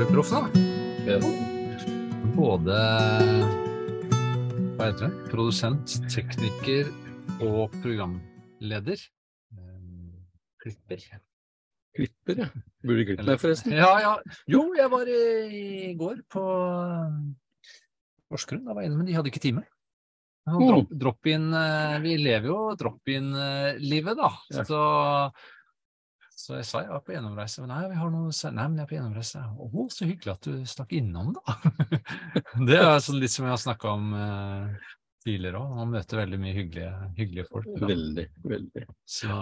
bli proff, da. Både hva heter det? produsent, tekniker og programleder. Eh, Klipper. Klipper, ja. Burde klippe meg, forresten. Ja, ja. Jo, jeg var i, går på Porsgrunn. Da var jeg inne, men de hadde ikke time. Drop, drop-in eh, Vi lever jo drop-in-livet, da. Ja. Så, så jeg sa jeg var på gjennomreise. Men nei, vi har noe Nei, men jeg er på gjennomreise. Å, så hyggelig at du stakk innom, da. det er altså litt som jeg har snakka om eh, tidligere òg. Man møter veldig mye hyggelige, hyggelige folk. Da. Veldig, veldig. Så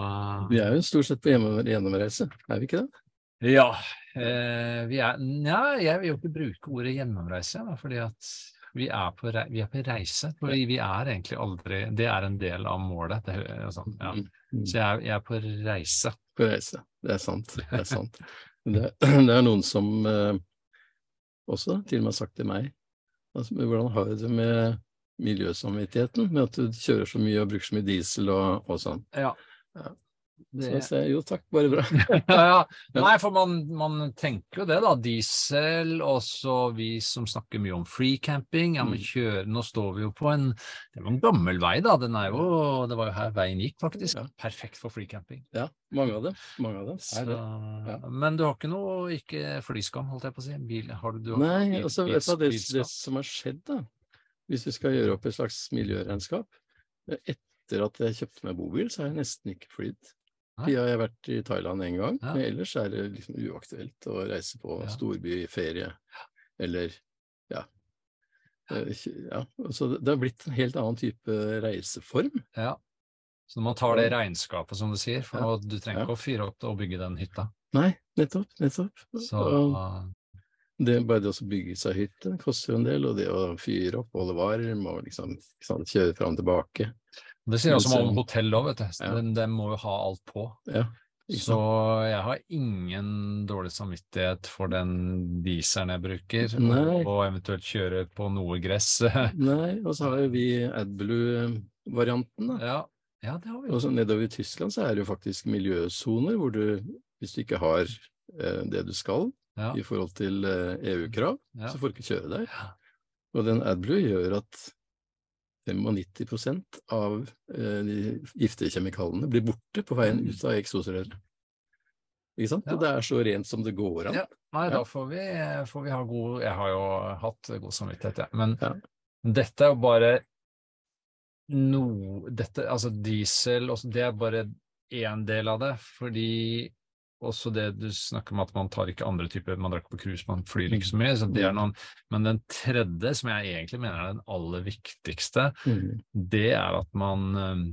Vi er jo stort sett på gjennomreise, er vi ikke det? Ja, eh, vi er Nja, jeg vil jo ikke bruke ordet gjennomreise, da, fordi at vi er, på rei, vi er på reise. Fordi vi er egentlig aldri Det er en del av målet. Det, sånn, ja. Mm. Så jeg, er- jeg er på reise. På reise. Det er sant. Det er sant. Det, det er noen som eh, også til og med har sagt til meg altså, Hvordan har du det med miljøsamvittigheten, med at du kjører så mye og bruker så mye diesel og, og sånn? Ja. Ja. Det, Så jeg jo takk, bare bra. ja, ja. Nei, for man, man tenker jo det, da. Diesel, og så vi som snakker mye om free camping. Ja, men Mm. kjøre Nå står vi jo på en Det var en gammel vei, da. Den er jo Det var jo her veien gikk, faktisk. Ja. Perfekt for free camping. Ja, mange av dem. Mange av dem Så. Ja. Men du har ikke noe ikke flyskam, holdt jeg på å si? Bil, har du, du har Nei, altså vet du hva, det, det som har skjedd da, hvis vi skal gjøre opp et slags miljøregnskap, etter at jeg kjøpte meg bobil, så har jeg nesten ikke flydd. Ja, jeg har vært i Thailand en gang, men ellers er det liksom uaktuelt å reise på storbyferie, eller ja. Ja. Så det, det har blitt en helt annen type reiseform. Ja. Så man tar det regnskapet, som du sier, for Ja. du trenger ikke å fyre opp og bygge den hytta. Nei, nettopp, nettopp. Så det, bare det å bygge seg hytte koster jo en del, og det å fyre opp, holde varm, og liksom kjøre fram og tilbake. Det sier også om hotell òg, vet du. Den, den må jo ha alt på. Ja, Så jeg har ingen dårlig samvittighet for den dieselen jeg bruker, Nei. og eventuelt kjøre på noe gress. Nei, og så har jo vi AdBlue-varianten, da. ja. ja, det har vi Og så nedover i Tyskland så er det jo faktisk miljøsoner hvor du, hvis du ikke har eh, det du skal Ja. i forhold til eh, EU-krav, så får du ikke kjøre der. Og den AdBlue gjør at 95 av eh, de giftige kjemikaliene blir borte på veien ut av eksosrøret. Ikke sant? Mm. Ja. Og det er så rent som det går an. Ja. Nei, Ja. da får vi, får vi ha god Jeg har jo hatt god samvittighet, jeg. Men Ja. dette er jo bare no, dette, altså diesel, det er bare én del av det. Fordi også det du snakker om at man tar ikke andre typer Man drar ikke på cruise, man flyr ikke så mye. Så det noen, men den tredje, som jeg egentlig mener er den aller viktigste, mm. det er at man um,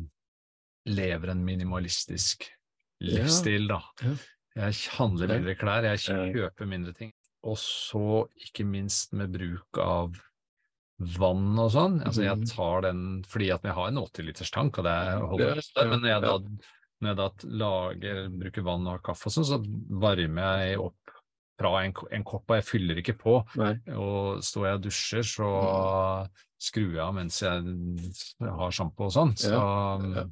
lever en minimalistisk livsstil, da. Ja. Jeg handler mindre klær, jeg kjøper mindre ting. Og så ikke minst med bruk av vann og sånn. Altså jeg Mhm. tar den fordi at jeg har en 80-liters tank, og det holder. Ja, Ja, men jeg da, ja. Når jeg da lager, bruker vann og kaffe og sånn, så varmer jeg opp fra en, en kopp, og jeg fyller ikke på. Nei. Og står jeg og dusjer, så skrur jeg av mens jeg har sjampo og sånn. Så Ja, ja.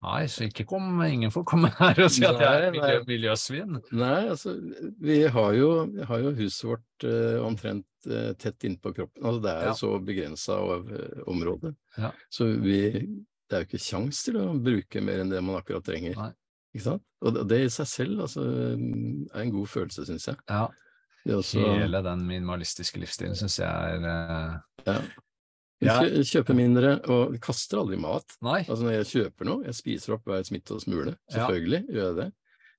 Nei, så ikke kom, ingen får komme her og si at jeg er miljø, miljøsvin. Nei, altså vi har jo, vi har jo huset vårt eh, omtrent eh, tett innpå kroppen. Altså det er Ja. jo så begrensa uh, område. Ja. Så vi, det er jo ikke kjangs til å bruke mer enn det man akkurat trenger. Nei. Ikke sant? Og det, i seg selv altså, er en god følelse, syns jeg. Ja, Det også, hele den minimalistiske livsstilen syns jeg er uh... ja. Jeg kjøper mindre, og kaster aldri mat. Nei. Altså Når jeg kjøper noe, jeg spiser opp hver smitte og smule. Ja. Selvfølgelig gjør jeg det.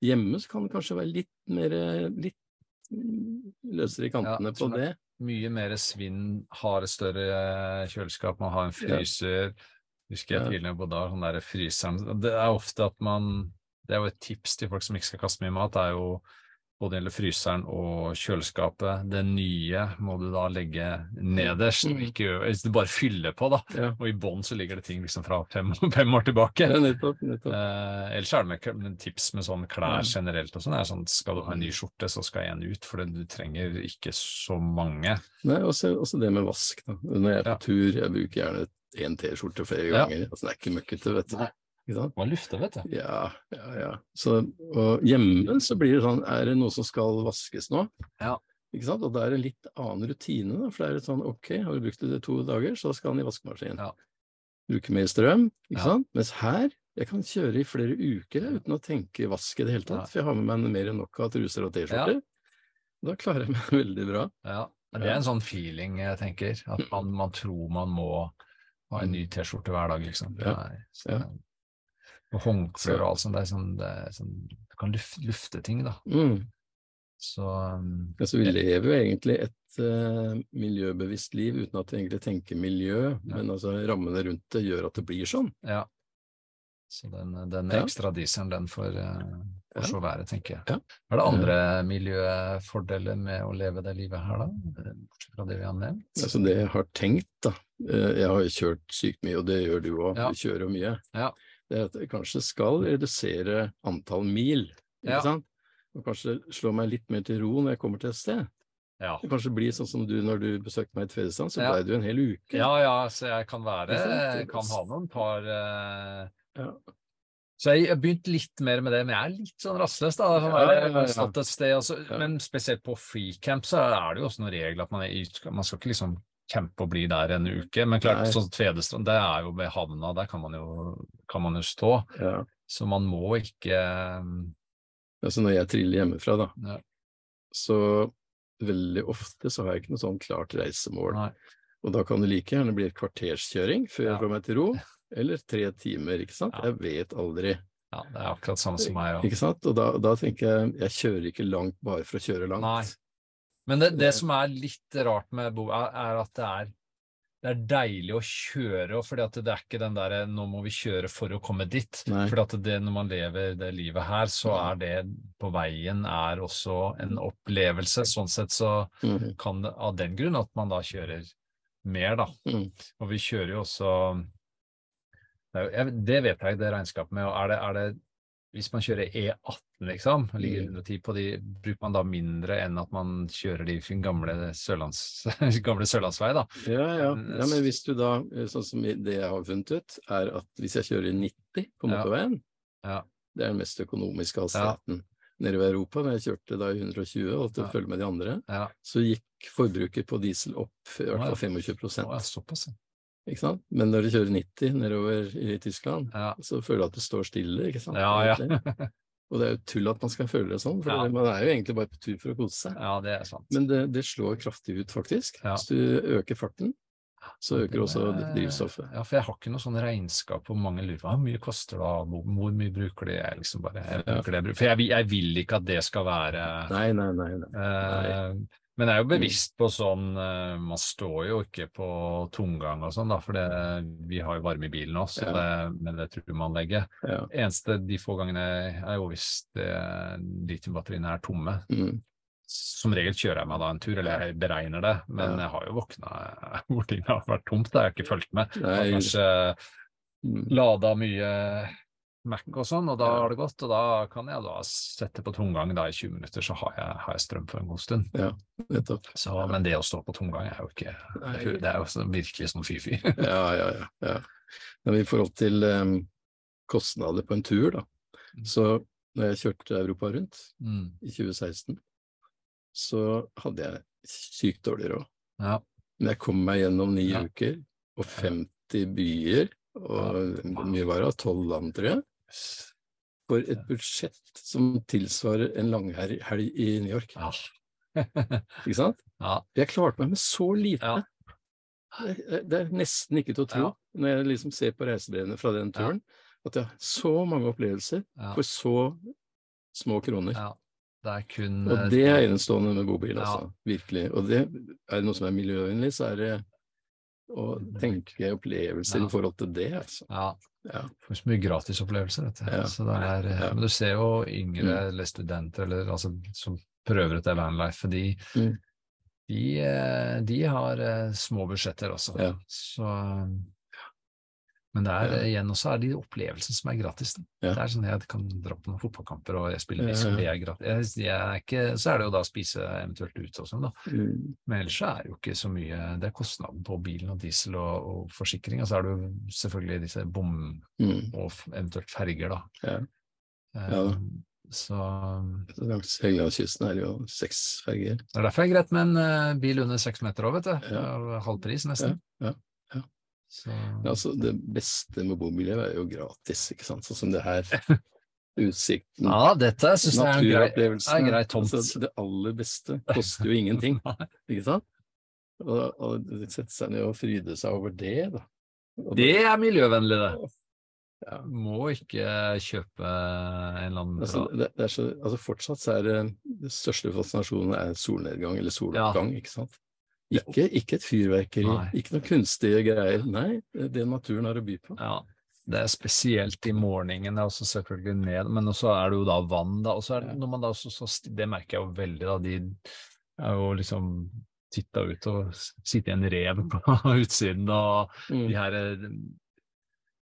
Hjemme så kan det kanskje være litt mer litt løsere i kantene Ja, på det. Mye mer svinn, har et større eh, kjøleskap, man har en fryser. Husker jeg tidligere på da, sånn der fryseren. Det er ofte at man Det er jo et tips til folk som ikke skal kaste mye mat, det er jo både gjelder fryseren og kjøleskapet. Det nye må du da legge nederst, og Mm. ikke bare fyller på, da. Ja. Og i bånn så ligger det ting liksom fra fem, fem år tilbake. Ja, nettopp. nettopp. Eh, ellers er det med, med tips med sånn klær generelt og sånn. er sånn, Skal du ha en ny skjorte, så skal en ut, for du trenger ikke så mange. Nei, også, også det med vask. Da. Når jeg er på Ja. tur, jeg bruker gjerne én T-skjorte flere Ja. ganger. Altså, det er ikke møkkete, vet du. Nei. Ikke sant? Man lufter, vet du. Ja, ja, ja. Så, og hjemme så blir det sånn, er det noe som skal vaskes nå? Ja. Ikke sant? Og da er det en litt annen rutine, da, for det er et sånn ok, har du brukt det i to dager, så skal den i vaskemaskinen. Ja. Bruke mer strøm, ikke Ja. sant. Mens her, jeg kan kjøre i flere uker jeg, uten å tenke vask i det hele tatt, for jeg har med meg mer enn nok av truser og T-skjorter. Da klarer jeg meg veldig bra. Ja, det er en sånn feeling, jeg tenker. At man, man tror man må ha en ny T-skjorte hver dag, liksom. Ja, så-. Og håndklær og alt sånt. Det er sånn, det er sånn Du kan lufte, lufte ting, da. Mm. Så um, Altså, vi lever jo egentlig et uh, miljøbevisst liv uten at vi egentlig tenker miljø, Ja. men altså rammene rundt det gjør at det blir sånn. ja. Så den, den Ja. ekstra dieselen, den får, uh, får så være, tenker jeg. Ja. Er det andre miljøfordeler med å leve det livet her, da? Bortsett fra det vi har nevnt? Altså det jeg har tenkt, da, jeg har kjørt sykt mye, og det gjør du òg, Ja. du kjører mye, Ja. det er at jeg kanskje skal redusere antall mil, ikke Ja. sant? Og kanskje slå meg litt mer til ro når jeg kommer til et sted. Ja. Det kanskje blir sånn som du når du besøkte meg i Tvedestrand, så Ja. ble du en hel uke. ja, ja, så jeg kan være jeg Kan ha noen par uh... Ja. Så jeg har begynt litt mer med det, men jeg er litt sånn rastløs, da. Sånn Ja, Ja. Men spesielt på freecamp så er det jo også noen regler at man, er, man skal ikke liksom campe og bli der en uke. Men klart, Nei. sånn Tvedestrand, det er jo ved havna, der kan man jo, kan man jo stå. Ja. Så man må ikke Altså når jeg triller hjemmefra, da, Ja. så veldig ofte så har jeg ikke noe sånn klart reisemål. Nei. Og da kan det like gjerne bli et kvarterskjøring før jeg får meg til ro, eller tre timer, ikke sant. Jeg vet aldri, Ja, det er akkurat samme som meg Ja. ikke sant. Og da, da tenker jeg, jeg kjører ikke langt bare for å kjøre langt. Nei. Men det, det som er litt rart med Bo, er, at det er, det er deilig å kjøre, For det er ikke den derre 'nå må vi kjøre for å komme dit'. For når man lever det livet her, så er det på veien er også en opplevelse. Sånn sett så Mhm. kan det av den grunn at man da kjører mer, da. Mm. Og vi kjører jo også det, jo, det vet jeg, det regnskapet med. Er det, er det hvis man kjører E18, liksom, ligger Mm. 110 på de, bruker man da mindre enn at man kjører de gamle, sørlands, gamle sørlandsvei, da? Ja, ja. Mm, ja, men hvis du da, eh, sånn som det jeg har funnet ut, er at hvis jeg kjører i 90 på Ja. motorveien, Ja. det er den mest økonomiske hastigheten. Nede i Europa, når jeg kjørte da i 120 og til å Ja. følge med de andre, Ja. så gikk forbruket på diesel opp i hvert fall 25 Å, ja, såpass, ja. Men når du kjører 90 nedover i Tyskland, Ja. så føler du at du står stille, ikke sant? Ja, ja. Og det er jo tull at man skal føle det sånn, for Ja. man er jo egentlig bare på tur for å kose seg. ja, det er sant. Men det, det slår kraftig ut, faktisk. Hvis du øker farten, så øker også drivstoffet. Ja, for jeg har ikke noe sånn regnskap på mange lurer. Hvor mye koster det, hvor, hvor mye bruker det? Jeg liksom bare, jeg bruker det, for jeg, jeg vil ikke at det skal være Nei, nei, nei. nei. Eh, men jeg er jo bevisst på sånn eh, Man står jo ikke på tomgang og sånn, da, for det, vi har jo varme i bilen også, Ja. det, med det trummeanlegget. Ja. Eneste de få gangene er jo hvis litiumbatteriene er tomme. Mm. Som regel kjører jeg meg da en tur, eller jeg beregner det, men Ja. jeg har jo våkna hvor ting har vært tomt. Det har jeg ikke fulgt med. Nei. kanskje Mm. lada mye Mac og sånn, og da har det gått. Og da kan jeg da sette på tomgang da i 20 minutter, så har jeg, har jeg strøm for en god stund. Nettopp. Så, men det å stå på tomgang er jo ikke Det er jo virkelig sånn fy-fy. Ja, ja, ja. ja. Men i forhold til um, kostnader på en tur, da. Mm. Så når jeg kjørte Europa rundt Mm. i 2016, så hadde jeg sykt dårlig råd. Ja. Men jeg kom meg gjennom ni Ja. uker og 50 byer, og mye var det, tolv land, tror jeg, for et budsjett som tilsvarer en langhelg i New York. Ja. Ikke sant? ja. Jeg klarte meg med så lite. Ja. Det, det er nesten ikke til å tro, når jeg liksom ser på reisebrevene fra den turen, at jeg har så mange opplevelser for så små kroner. ja. Det er kun Og det er enestående med bobil, altså. Virkelig. Og det er det noe som er miljøvennlig, så er det å tenke opplevelser Ja. i forhold til det, altså. Ja. Ja. Får så mye gratisopplevelser, du. Ja. Så det er. Mm. Men du ser jo yngre eller studenter eller, altså, som prøver ut det vanlife, de, Mm. de, eh, de har eh, små budsjetter også. Så, men det er Ja. igjen også er de opplevelsene som er gratis. Ja. Det er sånn Jeg kan dra på noen fotballkamper og jeg spiller ja. det er gratis. Jeg, jeg er ikke, så er det jo da å spise eventuelt ute og sånn, da. Mm. Men ellers så er det jo ikke så mye Det er kostnaden på bilen og diesel og, og forsikring. Og så er det jo selvfølgelig disse bom Mm. og eventuelt ferger, da. Ja. Eh, Ja da. Så Så Langs Helgelandskysten er det jo seks ferger. det er derfor det er greit med en eh, bil under seks meter òg, vet du. Halv pris, nesten. Ja, ja, Så altså, det beste med bomiljø er jo gratis, ikke sant. Sånn som det her. Utsikten, ja, dette syns jeg er en grei, er grei tomt. Altså, det aller beste koster jo ingenting, ikke sant? Og, og sette seg ned og fryde seg over det, da. Og Det er miljøvennlig, det. Ja. Må ikke kjøpe en eller annen Altså, det, det er så, altså fortsatt så er det det største fascinasjonen er solnedgang eller soloppgang, ikke sant? Ikke, ikke et fyrverkeri, Nei. ikke noen kunstige greier. Nei, det naturen har å by på. Ja, det er spesielt i morgenen, og så selvfølgelig ned, men også er det jo da vann, da. Og så er det, når man da også, så, det merker jeg jo veldig, da. De er jo liksom titta ut og sitter i en rev på utsiden, og Mm. de her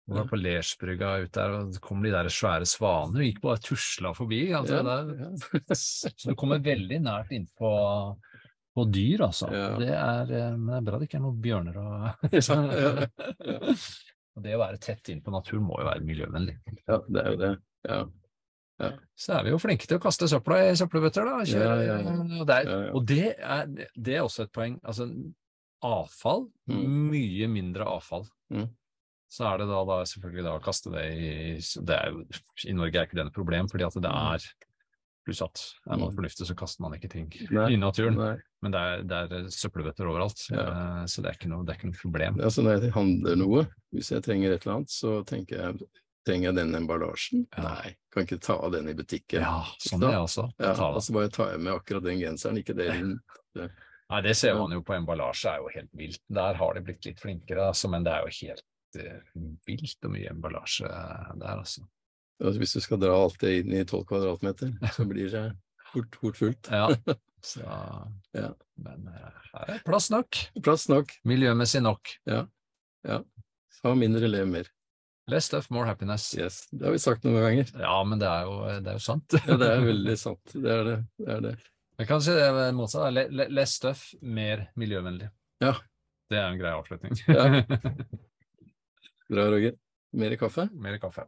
var på Lersbrygga ut der, og så kom de der svære svaner og gikk bare tusla forbi. Altså, Ja, ja. så du kommer veldig nært innpå på dyr, altså. Ja. Det er, eh, men det er bra det ikke er noen bjørner og Ja, ja, Og det å være tett inn på natur må jo være miljøvennlig. Ja, det er jo det. Ja. Så er vi jo flinke til å kaste søpla i søppelbøtter, da. Kjører, Ja, ja, ja. Og, Ja, ja. og det er, det er også et poeng. Altså, avfall, Mm. mye mindre avfall. Mm. Så er det da, da selvfølgelig da å kaste det i det jo, I Norge er ikke det et problem, fordi at det er Pluss at er man Mm. fornuftig, så kaster man ikke ting Nei, i naturen. Nei. Men det er, det er søppelbøtter overalt, Ja. eh, så det er noe, det er ikke noe problem. Altså når jeg handler noe, hvis jeg trenger et eller annet, så tenker jeg trenger jeg den emballasjen? Ja. Nei, kan ikke ta av den i butikken. Ja, sånn er jeg også. Ja, Ta altså bare tar jeg med akkurat den genseren, ikke det. Nei, det ser man jo på emballasje, er jo helt vilt. Der har de blitt litt flinkere, altså, men det er jo helt uh, vilt og mye emballasje der, altså. Altså, hvis du skal dra alt det inn i 12 kvadratmeter, så blir det fort, fort fullt. Ja, så, Ja. Men eh, her er plass nok. Plass nok. Miljømessig nok. Ha mindre, lev mer. Less stuff, more happiness. Yes. Det har vi sagt noen ganger. Ja, men det er jo, det er jo sant. Ja, det er veldig sant. Det er det. det, er det. Jeg kan si det motsatt. da. Le- le- Less stuff, mer miljøvennlig. Ja. Det er en grei avslutning. Ja. Bra, Roger. Mer kaffe? mer kaffe.